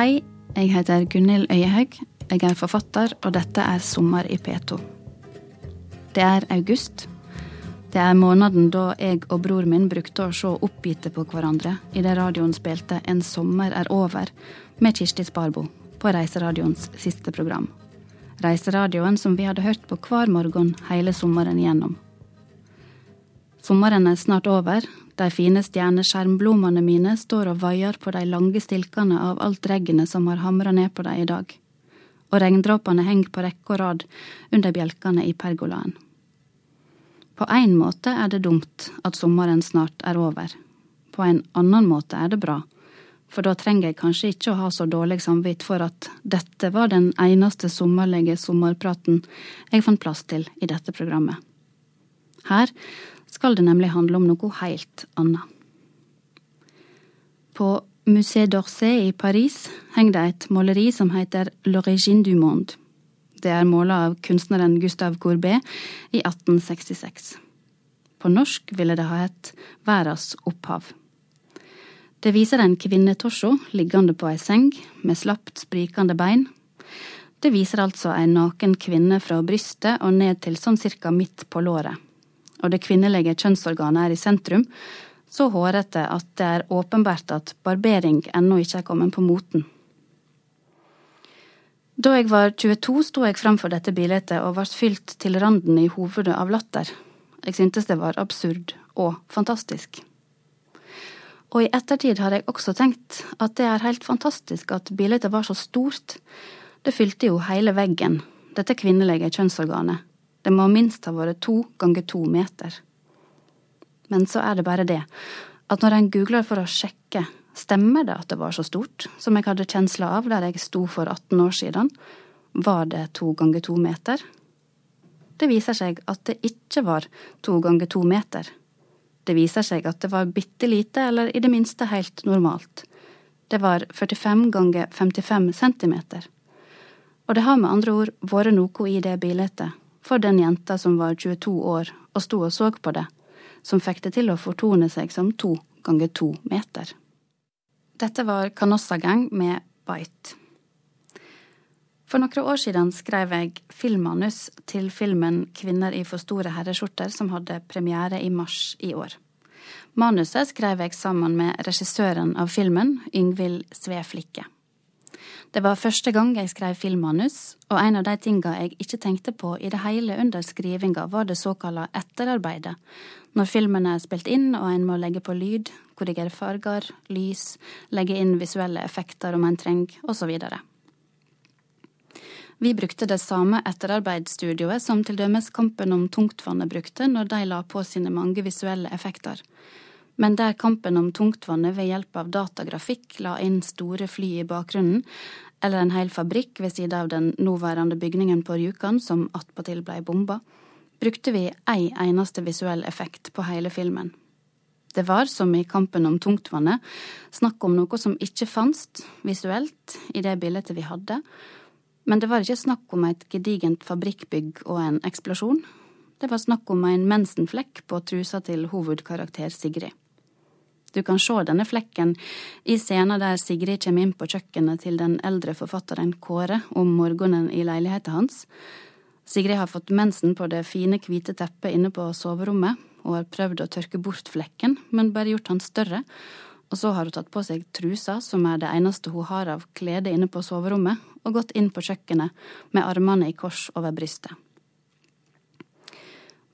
Hei, jeg heter Gunhild Øyehaug. Jeg er forfatter, og dette er Sommer i P2. Det er august. Det er måneden da jeg og bror min brukte å se oppgitte på hverandre idet radioen spilte En sommer er over med Kirsti Sparbo på Reiseradioens siste program. Reiseradioen som vi hadde hørt på hver morgen hele sommeren igjennom. Sommeren er snart over, de fine stjerneskjermblomene mine står og vaier på de lange stilkene av alt regnet som har hamra ned på dem i dag, og regndråpene henger på rekke og rad under bjelkene i pergolaen. På én måte er det dumt at sommeren snart er over. På en annen måte er det bra, for da trenger jeg kanskje ikke å ha så dårlig samvitt for at dette var den eneste sommerlige sommerpraten jeg fant plass til i dette programmet. Her skal det nemlig handle om noe helt annet. På Musée d'Orsay i Paris henger det et maleri som heter L'origine du monde. Det er måla av kunstneren Gustav Courbet i 1866. På norsk ville det ha hett Verdens opphav. Det viser en kvinnetorsjo, liggende på ei seng med slapt sprikende bein. Det viser altså ei naken kvinne fra brystet og ned til sånn cirka midt på låret og det kvinnelige kjønnsorganet er i sentrum, så hårete at det er åpenbart at barbering ennå ikke er kommet på moten. Da jeg var 22, sto jeg framfor dette bildet og ble fylt til randen i hovedet av latter. Jeg syntes det var absurd og fantastisk. Og i ettertid har jeg også tenkt at det er helt fantastisk at bildet var så stort. Det fylte jo hele veggen, dette kvinnelige kjønnsorganet, det må minst ha vært to ganger to meter. Men så er det bare det, at når en googler for å sjekke stemmer det at det var så stort som jeg hadde kjensla av der jeg sto for 18 år siden, var det to ganger to meter? Det viser seg at det ikke var to ganger to meter. Det viser seg at det var bitte lite, eller i det minste helt normalt. Det var 45 ganger 55 centimeter. Og det har med andre ord vært noe i det bildet for den jenta som var 22 år og sto og så på det, som fikk det til å fortone seg som to ganger to meter. Dette var Canossa-gang med Bite. For noen år siden skrev jeg filmmanus til filmen Kvinner i for store herreskjorter, som hadde premiere i mars i år. Manuset skrev jeg sammen med regissøren av filmen, Yngvild Sveflikke. Det var første gang jeg skrev filmmanus, og en av de tinga jeg ikke tenkte på i det hele under skrivinga, var det såkalla etterarbeidet, når filmen er spilt inn og en må legge på lyd, korrigere farger, lys, legge inn visuelle effekter om en trenger, osv. Vi brukte det samme etterarbeidsstudioet som til dømes Kampen om tungtvannet brukte når de la på sine mange visuelle effekter men der kampen om tungtvannet ved hjelp av datagrafikk la inn store fly i bakgrunnen, eller en hel fabrikk ved siden av den nåværende bygningen på Rjukan, som attpåtil blei bomba, brukte vi ei eneste visuell effekt på hele filmen. Det var, som i Kampen om tungtvannet, snakk om noe som ikke fantes visuelt i det bildet vi hadde, men det var ikke snakk om et gedigent fabrikkbygg og en eksplosjon. Det var snakk om en mensenflekk på trusa til hovedkarakter Sigrid. Du kan se denne flekken i scenen der Sigrid kommer inn på kjøkkenet til den eldre forfatteren Kåre om morgenen i leiligheten hans. Sigrid har fått mensen på det fine, hvite teppet inne på soverommet og har prøvd å tørke bort flekken, men bare gjort han større. Og så har hun tatt på seg trusa, som er det eneste hun har av klede inne på soverommet, og gått inn på kjøkkenet med armene i kors over brystet.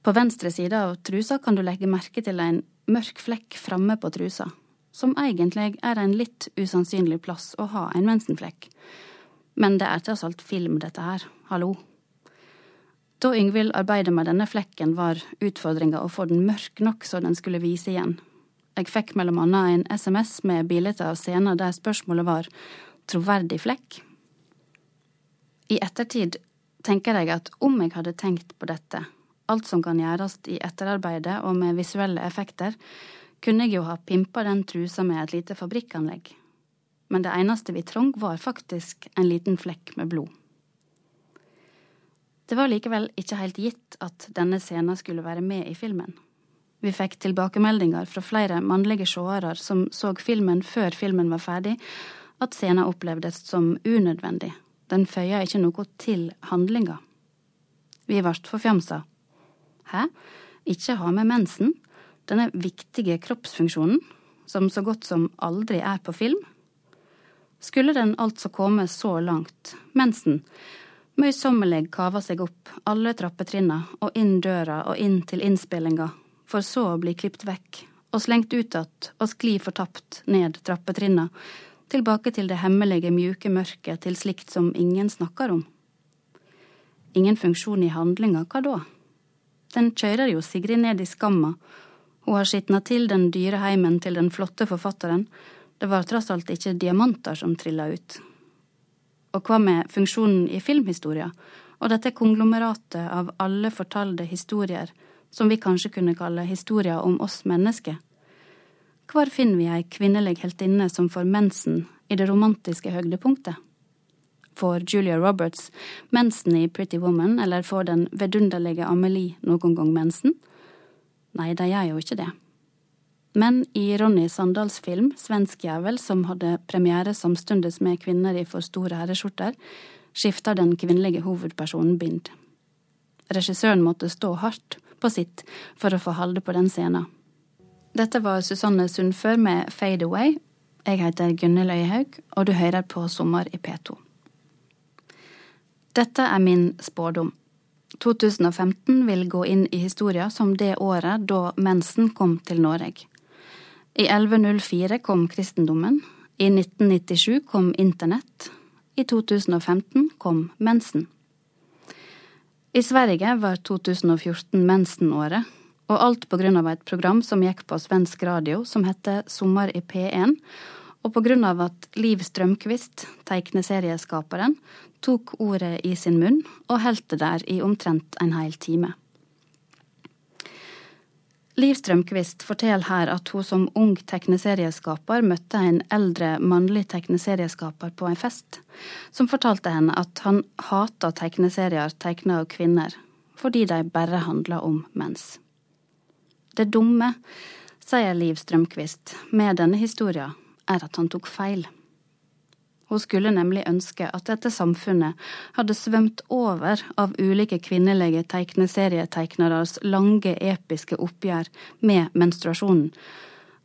På venstre side av trusa kan du legge merke til en mørk flekk framme på trusa, som egentlig er en litt usannsynlig plass å ha en mensenflekk. Men det er tross alt film, dette her, hallo. Da Yngvild arbeidet med denne flekken, var utfordringa å få den mørk nok så den skulle vise igjen. Jeg fikk mellom annet en SMS med bilder av scener der spørsmålet var troverdig flekk. I ettertid tenker jeg at om jeg hadde tenkt på dette, alt som kan gjøres i etterarbeidet og med visuelle effekter, kunne jeg jo ha pimpa den trusa med et lite fabrikkanlegg. Men det eneste vi trong, var faktisk en liten flekk med blod. Det var likevel ikke helt gitt at denne scenen skulle være med i filmen. Vi fikk tilbakemeldinger fra flere mannlige seere som så filmen før filmen var ferdig, at scenen opplevdes som unødvendig. Den føya ikke noe til handlinga. Vi ble forfjamsa. Hæ? Ikke ha med mensen? Denne viktige kroppsfunksjonen, som så godt som aldri er på film? Skulle den altså komme så langt, mensen, møysommelig kava seg opp alle trappetrinna og inn døra og inn til innspillinga, for så å bli klipt vekk og slengt ut att og skli fortapt ned trappetrinna, tilbake til det hemmelige, mjuke mørket, til slikt som ingen snakker om. Ingen funksjon i handlinga, hva da? Den kjører jo Sigrid ned i skamma. Hun har skitna til den dyre heimen til den flotte forfatteren. Det var tross alt ikke diamanter som trilla ut. Og hva med funksjonen i filmhistoria, og dette konglomeratet av alle fortalte historier, som vi kanskje kunne kalle historier om oss mennesker? Hvor finner vi ei kvinnelig heltinne som får mensen i det romantiske høydepunktet? Får Julia Roberts mensen i Pretty Woman, eller får den vidunderlige Amelie noen gang mensen? Nei, de gjør jo ikke det. Men i Ronny Sandals film Svensk jævel, som hadde premiere samtidig med Kvinner i for store herreskjorter, skifter den kvinnelige hovedpersonen bind. Regissøren måtte stå hardt på sitt for å få holde på den scenen. Dette var Susanne Sundfør med Fade Away. Jeg heter Gunnhild Øyhaug, og du hører på Sommer i P2. Dette er min spådom. 2015 vil gå inn i historia som det året da mensen kom til Norge. I 1104 kom kristendommen. I 1997 kom internett. I 2015 kom mensen. I Sverige var 2014 mensenåret, og alt på grunn av et program som gikk på svensk radio som heter Sommer i P1, og på grunn av at Liv Strømquist, tegneserieskaperen, tok ordet i sin munn og holdt det der i omtrent en hel time. Liv Strømquist forteller her at hun som ung tegneserieskaper møtte en eldre mannlig tegneserieskaper på en fest, som fortalte henne at han hata tegneserier tegna av kvinner, fordi de bare handla om mens. Det dumme, sier Liv Strømquist, med denne historien, er at han tok feil. Hun skulle nemlig ønske at dette samfunnet hadde svømt over av ulike kvinnelige tegneserietegneres lange, episke oppgjør med menstruasjonen.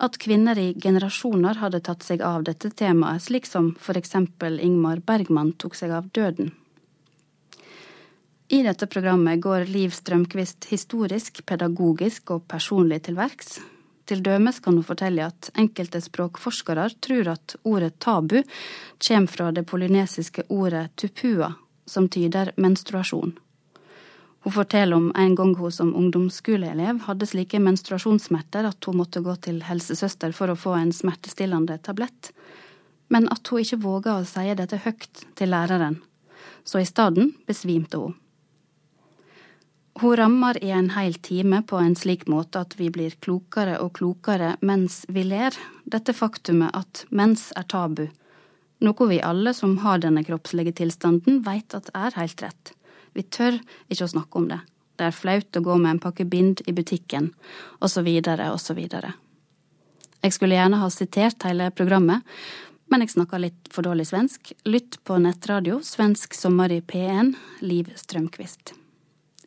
At kvinner i generasjoner hadde tatt seg av dette temaet, slik som for eksempel Ingmar Bergman tok seg av døden. I dette programmet går Liv Strømquist historisk, pedagogisk og personlig til verks. Til dømes kan hun fortelle at enkelte språkforskere tror at ordet tabu kommer fra det polynesiske ordet tupua, som tyder menstruasjon. Hun forteller om en gang hun som ungdomsskoleelev hadde slike menstruasjonssmerter at hun måtte gå til helsesøster for å få en smertestillende tablett, men at hun ikke våga å si dette høyt til læreren, så i stedet besvimte hun. Hun rammer i en hel time på en slik måte at vi blir klokere og klokere mens vi ler, dette faktumet at mens er tabu, noe vi alle som har denne kroppslige tilstanden, veit at er helt rett. Vi tør ikke å snakke om det. Det er flaut å gå med en pakke bind i butikken, osv., osv. Jeg skulle gjerne ha sitert hele programmet, men jeg snakker litt for dårlig svensk. Lytt på nettradio, svensk sommer i P1, Liv Strømquist.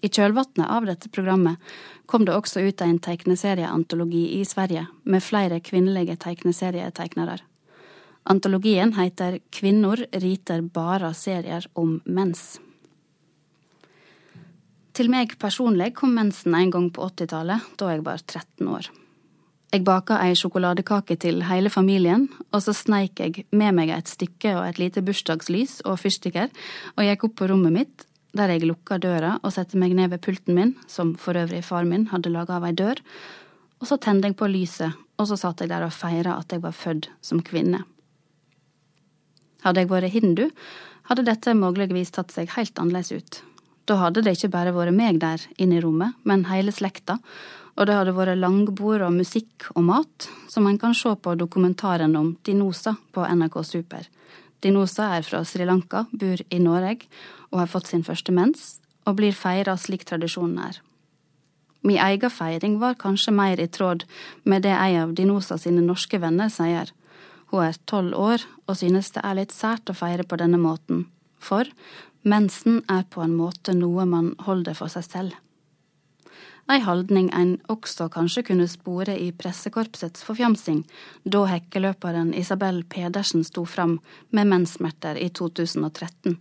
I kjølvannet av dette programmet kom det også ut en tegneserieantologi i Sverige med flere kvinnelige tegneserietegnere. Antologien heter Kvinnor riter bara serier om mens. Til meg personlig kom mensen en gang på 80-tallet, da jeg var 13 år. Jeg baka ei sjokoladekake til hele familien, og så sneik jeg med meg et stykke og et lite bursdagslys og fyrstikker og gikk opp på rommet mitt der jeg lukka døra og sette meg ned ved pulten min, som for øvrig far min hadde laga av ei dør, og så tente jeg på lyset, og så satt jeg der og feira at jeg var født som kvinne. Hadde jeg vært hindu, hadde dette muligvis tatt seg helt annerledes ut. Da hadde det ikke bare vært meg der inne i rommet, men hele slekta, og det hadde vært langbord og musikk og mat, som en kan se på dokumentaren om Dinosa på NRK Super. Dinosa er fra Sri Lanka, bor i Norge og har fått sin første mens, og blir feira slik tradisjonen er. Mi egen feiring var kanskje mer i tråd med det ei av Dinosa sine norske venner sier, Hun er tolv år og synes det er litt sært å feire på denne måten, for mensen er på en måte noe man holder for seg selv. Ei holdning en også kanskje kunne spore i pressekorpsets forfjamsing da hekkeløperen Isabel Pedersen sto fram med menssmerter i 2013.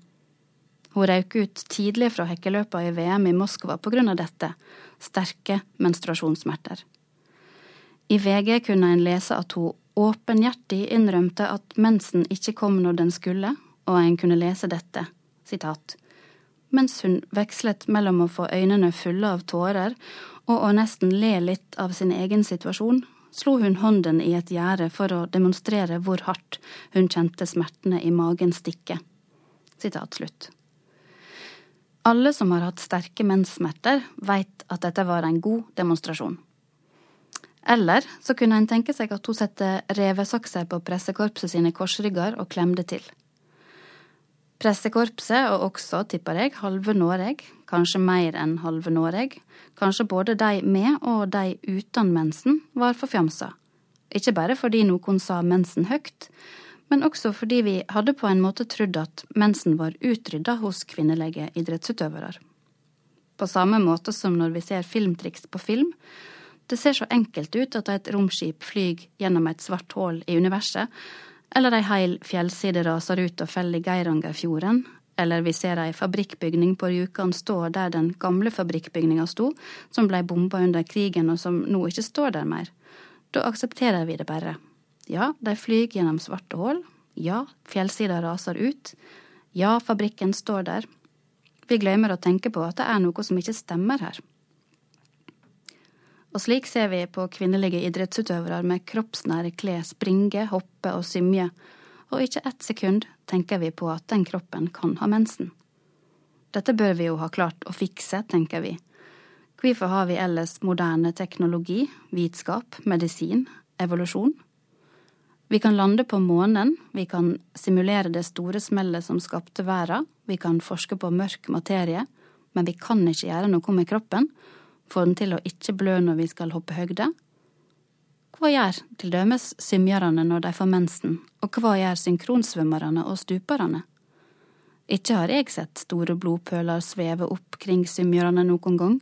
Hun røk ut tidlig fra hekkeløpa i VM i Moskva av dette, sterke menstruasjonssmerter. I VG kunne en lese at hun åpenhjertig innrømte at mensen ikke kom når den skulle, og en kunne lese dette, sitat, mens hun vekslet mellom å få øynene fulle av tårer og å nesten le litt av sin egen situasjon, slo hun hånden i et gjerde for å demonstrere hvor hardt hun kjente smertene i magen stikke. Sitat slutt. Alle som har hatt sterke menssmerter, veit at dette var en god demonstrasjon. Eller så kunne en tenke seg at hun satte revesakser på pressekorpset sine korsrygger og klemde til. Pressekorpset, og også, tipper jeg, halve Noreg, kanskje mer enn halve Noreg, kanskje både de med og de uten mensen, var forfjamsa. Ikke bare fordi noen sa mensen høyt, men også fordi vi hadde på en måte trodd at mensen var utrydda hos kvinnelige idrettsutøvere. På samme måte som når vi ser filmtriks på film, det ser så enkelt ut at et romskip flyr gjennom et svart hull i universet, eller ei heil fjellside raser ut og faller i Geirangerfjorden, eller vi ser ei fabrikkbygning på Rjukan stå der den gamle fabrikkbygninga sto, som blei bomba under krigen og som nå ikke står der mer. Da aksepterer vi det bare. Ja, de flyr gjennom svarte hull. Ja, fjellsida raser ut. Ja, fabrikken står der. Vi glemmer å tenke på at det er noe som ikke stemmer her. Og slik ser vi på kvinnelige idrettsutøvere med kroppsnære klær springe, hoppe og symje, og ikke ett sekund tenker vi på at den kroppen kan ha mensen. Dette bør vi jo ha klart å fikse, tenker vi. Hvorfor har vi ellers moderne teknologi, vitskap, medisin, evolusjon? Vi kan lande på månen, vi kan simulere det store smellet som skapte verden, vi kan forske på mørk materie, men vi kan ikke gjøre noe med kroppen, få den til å ikke blø når vi skal hoppe høgde? Hva gjør til dømes symjerne når de får mensen, og hva gjør synkronsvømmerne og stuperne? Ikke har jeg sett store blodpøler sveve opp kring symjerne noen gang,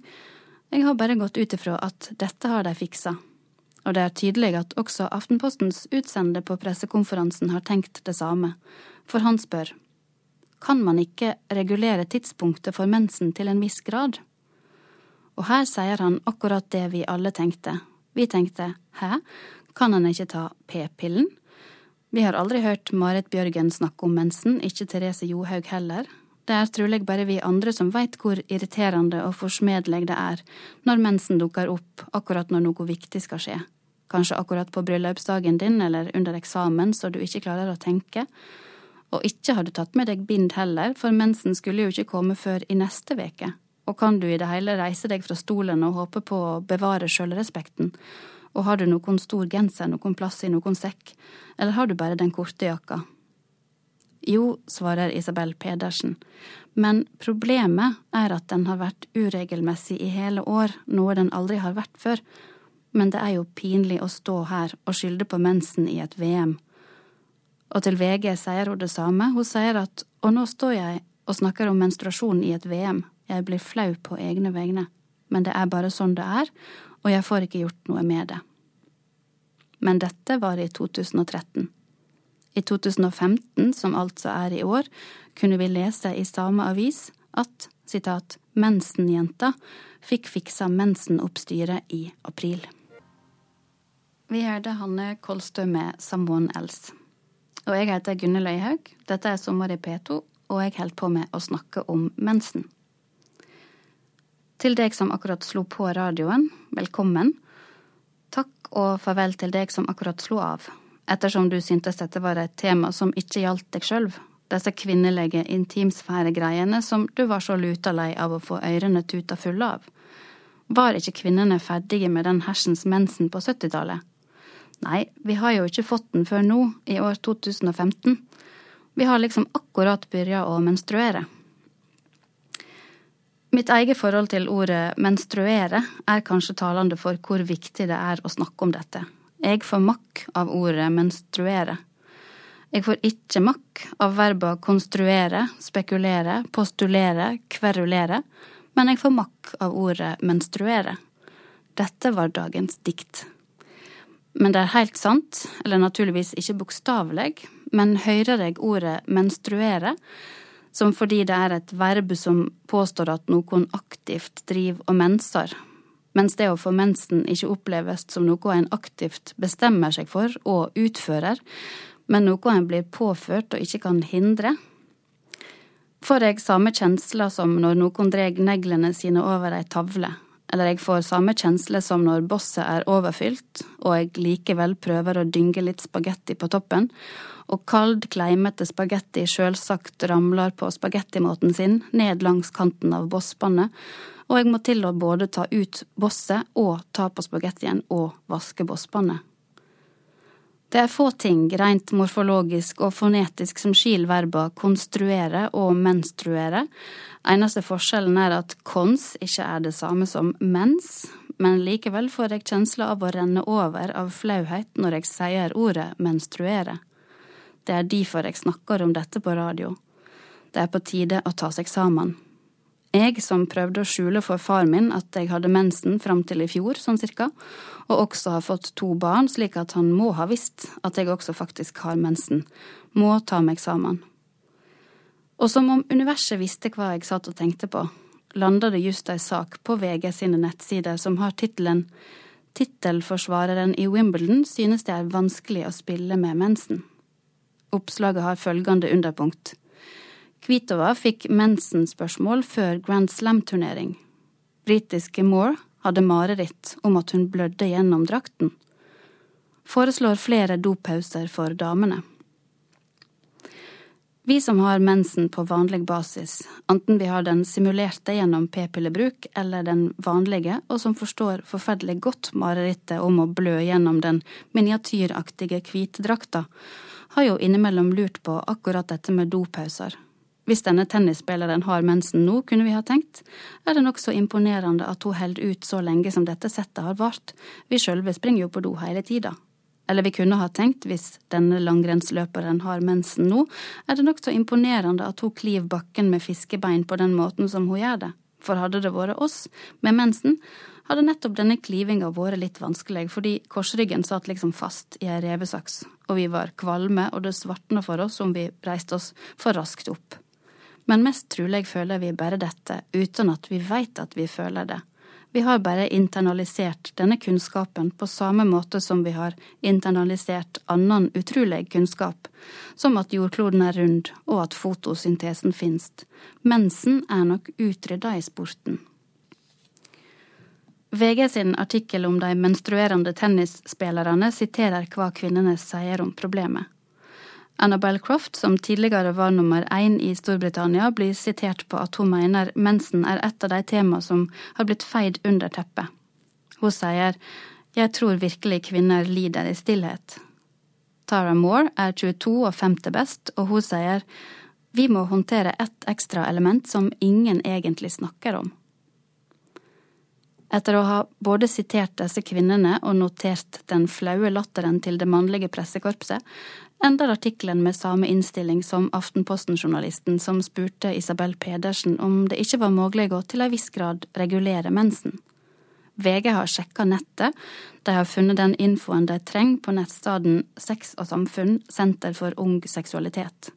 jeg har bare gått ut ifra at dette har de fiksa. Og det er tydelig at også Aftenpostens utsende på pressekonferansen har tenkt det samme, for han spør, kan man ikke regulere tidspunktet for mensen til en viss grad? Og her sier han akkurat det vi alle tenkte. Vi tenkte hæ, kan han ikke ta p-pillen? Vi har aldri hørt Marit Bjørgen snakke om mensen, ikke Therese Johaug heller. Det er trolig bare vi andre som veit hvor irriterende og forsmedelig det er når mensen dukker opp akkurat når noe viktig skal skje. Kanskje akkurat på bryllupsdagen din eller under eksamen så du ikke klarer å tenke. Og ikke har du tatt med deg bind heller, for mensen skulle jo ikke komme før i neste veke. Og kan du i det hele reise deg fra stolen og håpe på å bevare sjølrespekten? Og har du noen stor genser noen plass i noen sekk, eller har du bare den korte jakka? Jo, svarer Isabel Pedersen, men problemet er at den har vært uregelmessig i hele år, noe den aldri har vært før. Men det er jo pinlig å stå her og skylde på mensen i et VM. Og til VG sier hun det samme, hun sier at og nå står jeg og snakker om menstruasjon i et VM, jeg blir flau på egne vegne, men det er bare sånn det er, og jeg får ikke gjort noe med det. Men dette var i 2013. I 2015, som altså er i år, kunne vi lese i samme avis at sitat, mensenjenta fikk fiksa mensenoppstyret i april. Vi hørte Hanne Kolstø med Someone Else. Og jeg heter Gunne Løyhaug. Dette er Sommer i P2, og jeg holder på med å snakke om mensen. Til deg som akkurat slo på radioen, velkommen. Takk og farvel til deg som akkurat slo av, ettersom du syntes dette var et tema som ikke gjaldt deg sjøl, disse kvinnelige intimsfæregreiene som du var så luta lei av å få ørene tuta fulle av. Var ikke kvinnene ferdige med den hersens mensen på 70-tallet? Nei, vi har jo ikke fått den før nå, i år 2015. Vi har liksom akkurat begynt å menstruere. Mitt eget forhold til ordet menstruere er kanskje talende for hvor viktig det er å snakke om dette. Jeg får makk av ordet menstruere. Jeg får ikke makk av verba konstruere, spekulere, postulere, kverulere, men jeg får makk av ordet menstruere. Dette var dagens dikt. Men det er helt sant, eller naturligvis ikke bokstavelig, men hører jeg ordet menstruere, som fordi det er et verb som påstår at noen aktivt driver og menser, mens det å få mensen ikke oppleves som noe en aktivt bestemmer seg for og utfører, men noe en blir påført og ikke kan hindre. Får jeg samme kjensler som når noen dreg neglene sine over ei tavle, eller jeg får samme kjensle som når bosset er overfylt, og jeg likevel prøver å dynge litt spagetti på toppen, og kald, kleimete spagetti sjølsagt ramler på spagettimåten sin ned langs kanten av bosspannet, og jeg må til å både ta ut bosset og ta på spagettien og vaske bosspannet. Det er få ting rent morfologisk og fonetisk som skiller verba konstruere og menstruere. Eneste forskjellen er at kons ikke er det samme som mens, men likevel får jeg kjensla av å renne over av flauhet når jeg sier ordet menstruere. Det er derfor jeg snakker om dette på radio. Det er på tide å ta seg sammen. Jeg som prøvde å skjule for far min at jeg hadde mensen fram til i fjor, sånn cirka, og også har fått to barn, slik at han må ha visst at jeg også faktisk har mensen, må ta meg sammen. Og som om universet visste hva jeg satt og tenkte på, landa det just ei sak på VG sine nettsider som har tittelen Tittelforsvareren i Wimbledon synes det er vanskelig å spille med mensen. Oppslaget har følgende underpunkt. Kvitova fikk mensenspørsmål før Grand Slam-turnering. Britiske Moore hadde mareritt om at hun blødde gjennom drakten. Foreslår flere dopauser for damene. Vi som har mensen på vanlig basis, enten vi har den simulerte gjennom p-pillebruk eller den vanlige, og som forstår forferdelig godt marerittet om å blø gjennom den miniatyraktige hvitdrakta, har jo innimellom lurt på akkurat dette med dopauser, hvis denne tennisspilleren har mensen nå, kunne vi ha tenkt, er det nokså imponerende at hun holder ut så lenge som dette settet har vart, vi sjølve springer jo på do hele tida. Eller vi kunne ha tenkt, hvis denne langrennsløperen har mensen nå, er det nokså imponerende at hun kliver bakken med fiskebein på den måten som hun gjør det, for hadde det vært oss, med mensen, hadde nettopp denne klivinga vært litt vanskelig, fordi korsryggen satt liksom fast i ei revesaks, og vi var kvalme, og det svartna for oss om vi reiste oss for raskt opp men mest trolig føler vi bare dette uten at vi veit at vi føler det. Vi har bare internalisert denne kunnskapen på samme måte som vi har internalisert annen utrolig kunnskap, som at jordkloden er rund og at fotosyntesen finst. Mensen er nok utrydda i sporten. VG sin artikkel om de menstruerende tennisspillerne siterer hva kvinnene sier om problemet. Annabelle Croft, som tidligere var nummer én i Storbritannia, blir sitert på at hun mener mensen er et av de tema som har blitt feid under teppet. Hun sier jeg tror virkelig kvinner lider i stillhet. Tara Moore er 22 og femte best, og hun sier vi må håndtere ett ekstra element som ingen egentlig snakker om. Etter å ha både sitert disse kvinnene og notert den flaue latteren til det mannlige pressekorpset, ender artikkelen med samme innstilling som Aftenposten-journalisten som spurte Isabel Pedersen om det ikke var mulig å til en viss grad regulere mensen. VG har sjekka nettet, de har funnet den infoen de trenger på nettstedet Sex og samfunn, Senter for ung seksualitet.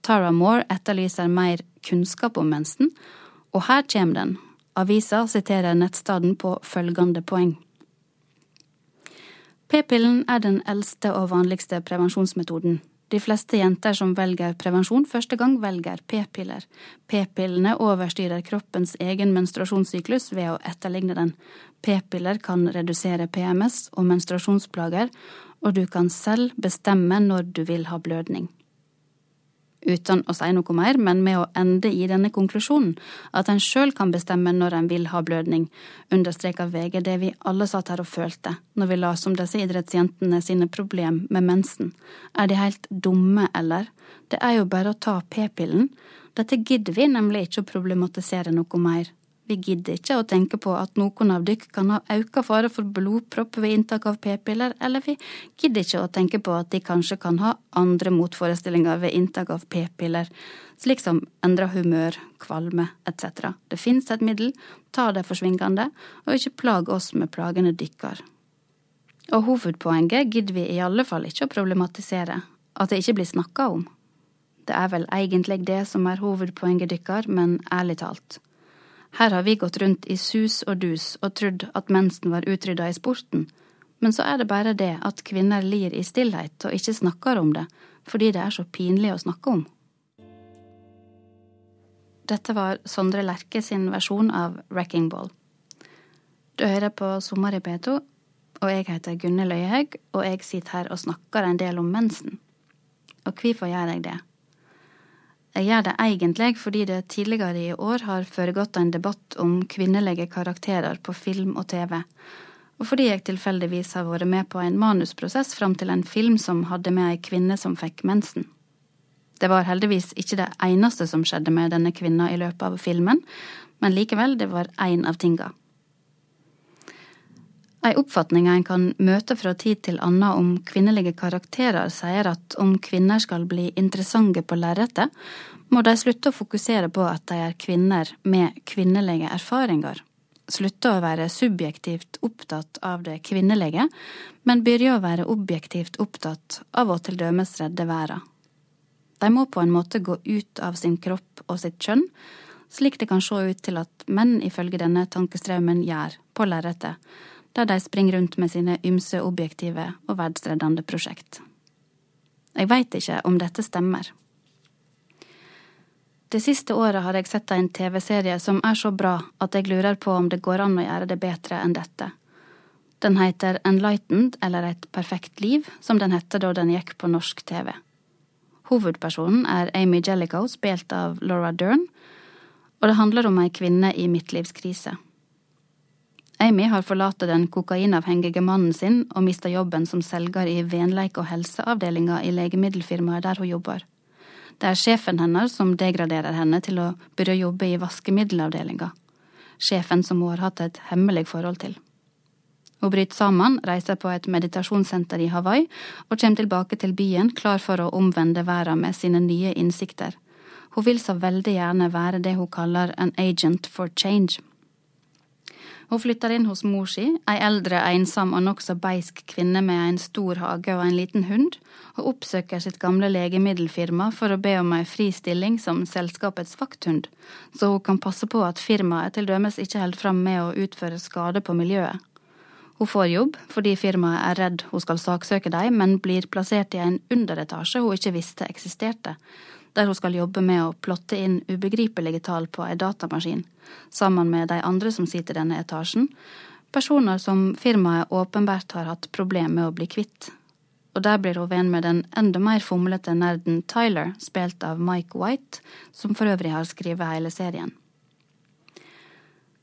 Tara Moore etterlyser mer kunnskap om mensen, og her kommer den. Avisa siterer nettstedet på følgende poeng. P-pillen er den eldste og vanligste prevensjonsmetoden. De fleste jenter som velger prevensjon første gang, velger p-piller. P-pillene overstyrer kroppens egen menstruasjonssyklus ved å etterligne den. P-piller kan redusere PMS og menstruasjonsplager, og du kan selv bestemme når du vil ha blødning. Uten å si noe mer, men med å ende i denne konklusjonen, at en sjøl kan bestemme når en vil ha blødning, understreker VG det vi alle satt her og følte når vi las om disse idrettsjentene sine problem med mensen. Er de helt dumme, eller? Det er jo bare å ta p-pillen. Dette gidder vi nemlig ikke å problematisere noe mer. Vi gidder ikke å tenke på at noen av dykk kan ha auka fare for blodpropp ved inntak av p-piller, eller vi gidder ikke å tenke på at de kanskje kan ha andre motforestillinger ved inntak av p-piller, slik som endra humør, kvalme etc. Det fins et middel, ta det forsvingende, og ikke plag oss med plagene dykkar. Og hovedpoenget gidder vi i alle fall ikke å problematisere, at det ikke blir snakka om. Det er vel egentlig det som er hovedpoenget dykkar, men ærlig talt. Her har vi gått rundt i sus og dus og trodd at mensen var utrydda i sporten, men så er det bare det at kvinner lir i stillhet og ikke snakker om det, fordi det er så pinlig å snakke om. Dette var Sondre Lerche sin versjon av Wrecking Ball. Du hører på Sommer i P2, og jeg heter Gunne Løyehaug, og jeg sitter her og snakker en del om mensen. Og hvorfor gjør jeg det? Jeg gjør det egentlig fordi det tidligere i år har foregått en debatt om kvinnelige karakterer på film og TV, og fordi jeg tilfeldigvis har vært med på en manusprosess fram til en film som hadde med ei kvinne som fikk mensen. Det var heldigvis ikke det eneste som skjedde med denne kvinna i løpet av filmen, men likevel, det var én av tinga. Ei oppfatning en kan møte fra tid til annen om kvinnelige karakterer, sier at om kvinner skal bli interessante på lerretet, må de slutte å fokusere på at de er kvinner med kvinnelige erfaringer. Slutte å være subjektivt opptatt av det kvinnelige, men begynne å være objektivt opptatt av å til dømes redde verden. De må på en måte gå ut av sin kropp og sitt kjønn, slik det kan se ut til at menn ifølge denne tankestrømmen gjør på lerretet der de springer rundt med sine ymse objektive og verdsreddende prosjekt. Jeg veit ikke om dette stemmer. Det siste året har jeg sett en TV-serie som er så bra at jeg lurer på om det går an å gjøre det bedre enn dette. Den heter Enlightened, eller Et perfekt liv, som den hette da den gikk på norsk TV. Hovedpersonen er Amy Jellicoe, spilt av Laura Dern, og det handler om ei kvinne i midtlivskrise. Amy har forlatt den kokainavhengige mannen sin og mista jobben som selger i venleik- og helseavdelinga i legemiddelfirmaet der hun jobber. Det er sjefen hennes som degraderer henne til å begynne jobbe i vaskemiddelavdelinga. Sjefen som hun har hatt et hemmelig forhold til. Hun bryter sammen, reiser på et meditasjonssenter i Hawaii og kommer tilbake til byen klar for å omvende verden med sine nye innsikter. Hun vil så veldig gjerne være det hun kaller an agent for change. Hun flytter inn hos mor si, ei eldre, ensom og nokså beisk kvinne med en stor hage og en liten hund, og oppsøker sitt gamle legemiddelfirma for å be om ei fri stilling som selskapets vakthund, så hun kan passe på at firmaet til dømes ikke holder fram med å utføre skade på miljøet. Hun får jobb fordi firmaet er redd hun skal saksøke dem, men blir plassert i en underetasje hun ikke visste eksisterte, der hun skal jobbe med å plotte inn ubegripelige tall på ei datamaskin, sammen med de andre som sitter i denne etasjen, personer som firmaet åpenbart har hatt problemer med å bli kvitt. Og der blir hun venn med den enda mer fomlete nerden Tyler, spilt av Mike White, som for øvrig har skrevet hele serien.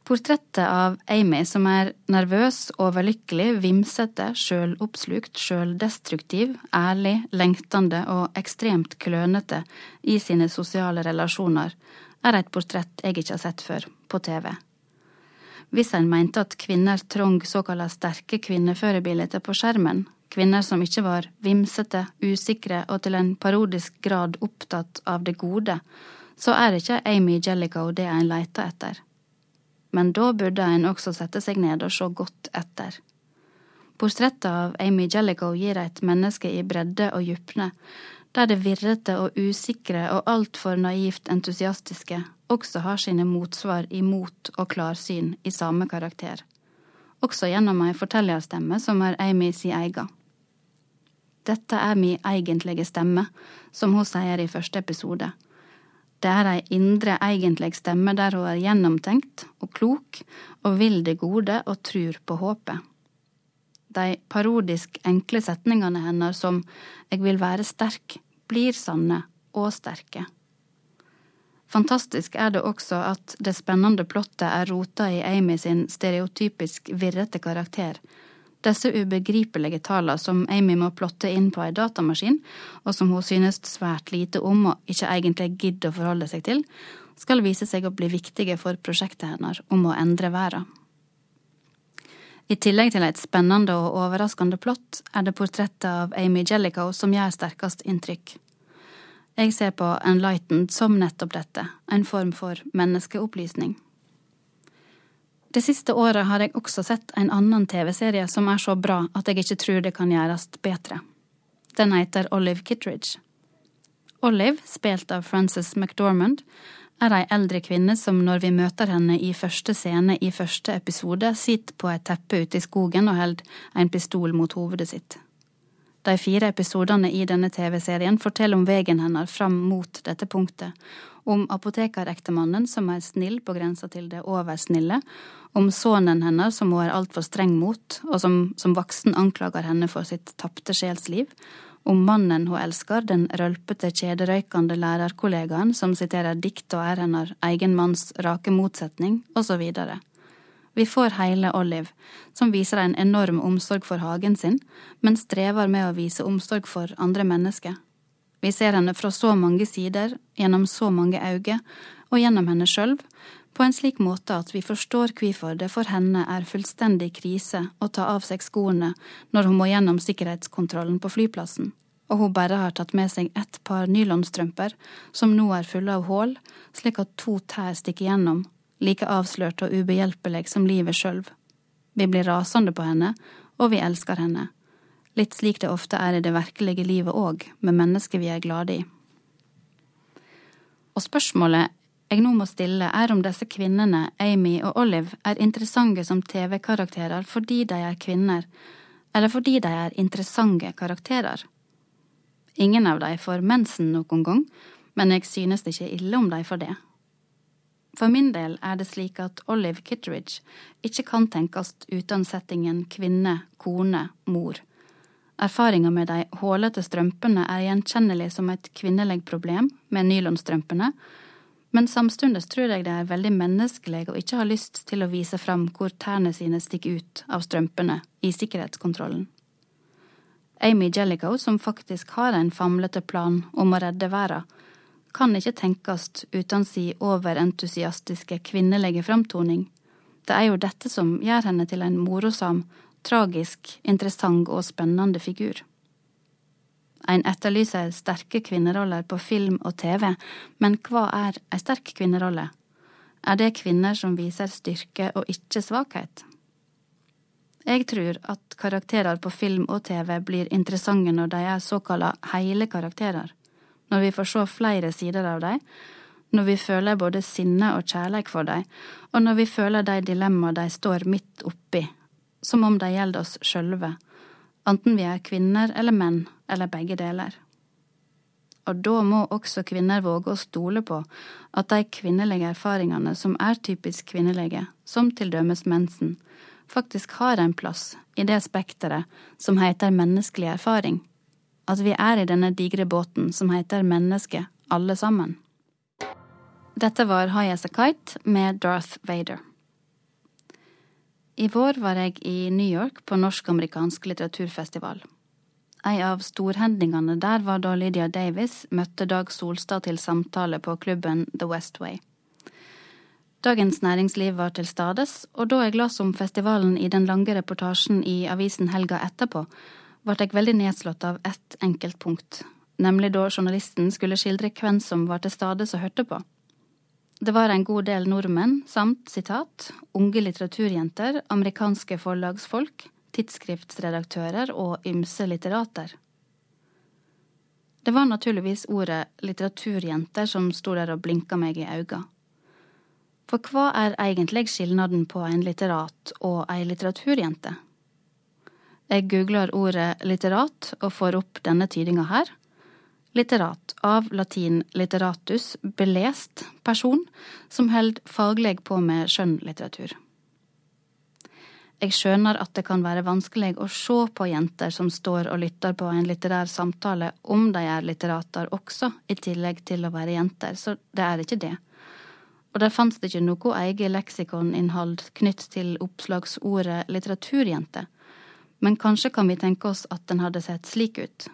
Portrettet av Amy som er nervøs, overlykkelig, vimsete, sjøloppslukt, sjøldestruktiv, ærlig, lengtende og ekstremt klønete i sine sosiale relasjoner, er et portrett jeg ikke har sett før, på TV. Hvis en mente at kvinner trong såkalla sterke kvinneførebilder på skjermen, kvinner som ikke var vimsete, usikre og til en parodisk grad opptatt av det gode, så er ikke Amy Jellicoe det en leter etter men da burde en også sette seg ned og se godt etter. Portrettet av Amy Jellicoe gir et menneske i bredde og djupne, der det virrete og usikre og altfor naivt entusiastiske også har sine motsvar i mot og klarsyn i samme karakter, også gjennom ei fortellerstemme som er Amy si eiga. Dette er mi egentlige stemme, som hun sier i første episode det er ei indre, egentlig stemme der hun er gjennomtenkt og klok og vil det gode og trur på håpet. De parodisk enkle setningene hennes som Jeg vil være sterk, blir sanne og sterke. Fantastisk er det også at det spennende plottet er rota i Amy sin stereotypisk virrete karakter, disse ubegripelige tallene som Amy må plotte inn på ei datamaskin, og som hun synes svært lite om og ikke egentlig gidder å forholde seg til, skal vise seg å bli viktige for prosjektet hennes om å endre verden. I tillegg til et spennende og overraskende plott er det portrettet av Amy Jellicoe som gjør sterkest inntrykk. Jeg ser på Enlightened som nettopp dette, en form for menneskeopplysning. Det siste året har jeg også sett en annen TV-serie som er så bra at jeg ikke tror det kan gjøres bedre. Den heter Olive Kittridge. Olive, spilt av Frances McDormand, er ei eldre kvinne som når vi møter henne i første scene i første episode, sitter på et teppe ute i skogen og holder en pistol mot hovedet sitt. De fire episodene i denne TV-serien forteller om veien hennes fram mot dette punktet, om apotekerektemannen som er snill på grensa til det oversnille, om sønnen hennes som hun er altfor streng mot, og som som voksen anklager henne for sitt tapte sjelsliv, om mannen hun elsker, den rølpete, kjederøykende lærerkollegaen som siterer dikt og er hennes egen manns rake motsetning, osv. Vi får hele Olive, som viser en enorm omsorg for hagen sin, men strever med å vise omsorg for andre mennesker. Vi ser henne fra så mange sider, gjennom så mange øyne, og gjennom henne sjøl, på en slik måte at vi forstår hvorfor det for henne er fullstendig krise å ta av seg skoene når hun må gjennom sikkerhetskontrollen på flyplassen, og hun bare har tatt med seg ett par nylonstrømper som nå er fulle av hull, slik at to tær stikker gjennom, like avslørt og ubehjelpelig som livet sjøl. Vi blir rasende på henne, og vi elsker henne. Litt slik det ofte er i det virkelige livet òg, med mennesker vi er glade i. Og spørsmålet jeg nå må stille, er om disse kvinnene, Amy og Olive, er interessante som TV-karakterer fordi de er kvinner, eller fordi de er interessante karakterer. Ingen av de får mensen noen gang, men jeg synes det ikke ille om de får det. For min del er det slik at Olive Kitteridge ikke kan tenkes uten settingen kvinne, kone, mor. Erfaringa med de hålete strømpene er gjenkjennelig som et kvinnelig problem med nylonstrømpene, men samtidig tror jeg det er veldig menneskelig å ikke ha lyst til å vise fram hvor tærne sine stikker ut av strømpene i sikkerhetskontrollen. Amy Jellicoe, som faktisk har en famlete plan om å redde verden, kan ikke tenkes uten si overentusiastiske kvinnelige framtoning. Det er jo dette som gjør henne til en morosam, tragisk, interessant og spennende figur. En etterlyser sterke kvinneroller på film og TV, men hva er ei sterk kvinnerolle? Er det kvinner som viser styrke og ikke svakhet? Jeg tror at karakterer på film og TV blir interessante når de er såkalla hele karakterer, når vi får se flere sider av dem, når vi føler både sinne og kjærleik for dem, og når vi føler de dilemmaer de står midt oppi, som om de gjelder oss sjølve, enten vi er kvinner eller menn, eller begge deler. Og da må også kvinner våge å stole på at de kvinnelige erfaringene som er typisk kvinnelige, som til dømes mensen, faktisk har en plass i det spekteret som heter menneskelig erfaring, at vi er i denne digre båten som heter mennesket, alle sammen. Dette var High As A Kite med Darth Vader. I vår var jeg i New York på norsk-amerikansk litteraturfestival. Ei av storhendingene der var da Lydia Davis møtte Dag Solstad til samtale på klubben The West Way. Dagens Næringsliv var til stades, og da jeg las om festivalen i den lange reportasjen i avisen helga etterpå, ble jeg veldig nedslått av ett enkelt punkt, nemlig da journalisten skulle skildre hvem som var til stede og hørte på. Det var en god del nordmenn samt, sitat, unge litteraturjenter, amerikanske forlagsfolk, tidsskriftsredaktører og ymse litterater. Det var naturligvis ordet litteraturjenter som sto der og blinka meg i auga. For hva er egentlig skilnaden på en litterat og ei litteraturjente? Jeg googler ordet litterat og får opp denne tydinga her litterat av latin litteratus, belest person som held fagleg på med skjønnlitteratur. Jeg skjønner at det kan være vanskelig å se på jenter som står og lytter på en litterær samtale om de er litterater også, i tillegg til å være jenter, så det er ikke det. Og der fantes det ikke noe eget leksikoninnhold knytt til oppslagsordet litteraturjente, men kanskje kan vi tenke oss at den hadde sett slik ut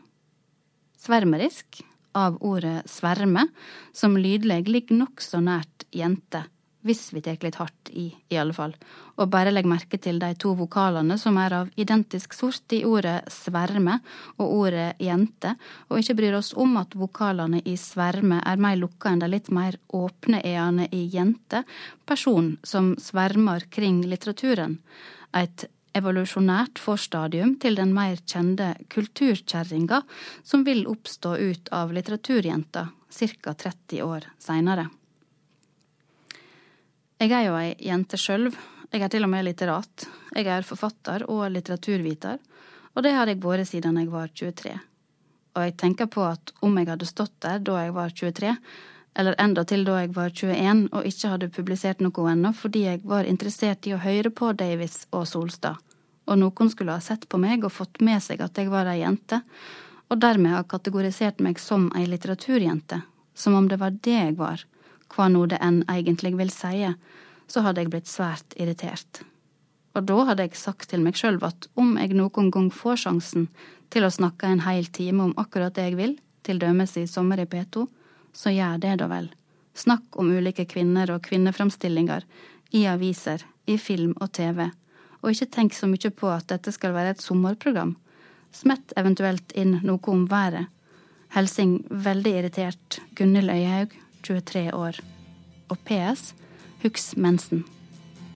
svermerisk, av ordet sverme, som lydleg ligger nokså nært jente, hvis vi tar litt hardt i, i alle fall, og bare legg merke til de to vokalene som er av identisk sort i ordet sverme og ordet jente, og ikke bryr oss om at vokalene i sverme er mer lukka enn de litt mer åpne e-ene i jente, person som svermer kring litteraturen. Et evolusjonært forstadium til den mer kjente kulturkjerringa som vil oppstå ut av litteraturjenta ca. 30 år seinere. Jeg er jo ei jente sjøl. jeg er til og med litterat, jeg er forfatter og litteraturviter, og det har jeg vært siden jeg var 23. Og jeg tenker på at om jeg hadde stått der da jeg var 23, eller enda til da jeg var 21 og ikke hadde publisert noe ennå fordi jeg var interessert i å høre på Davis og Solstad, og noen skulle ha sett på meg og fått med seg at jeg var ei jente, og dermed ha kategorisert meg som ei litteraturjente, som om det var det jeg var, hva nå det enn egentlig vil sie, så hadde jeg blitt svært irritert. Og da hadde jeg sagt til meg sjøl at om jeg noen gang får sjansen til å snakke en hel time om akkurat det jeg vil, til dømes i Sommer i P2, så gjør det da vel. Snakk om ulike kvinner og kvinneframstillinger i aviser, i film og TV, og ikke tenk så mye på at dette skal være et sommerprogram. Smett eventuelt inn noe om været. Helsing veldig irritert Gunhild Øyhaug, 23 år. Og PS huks mensen.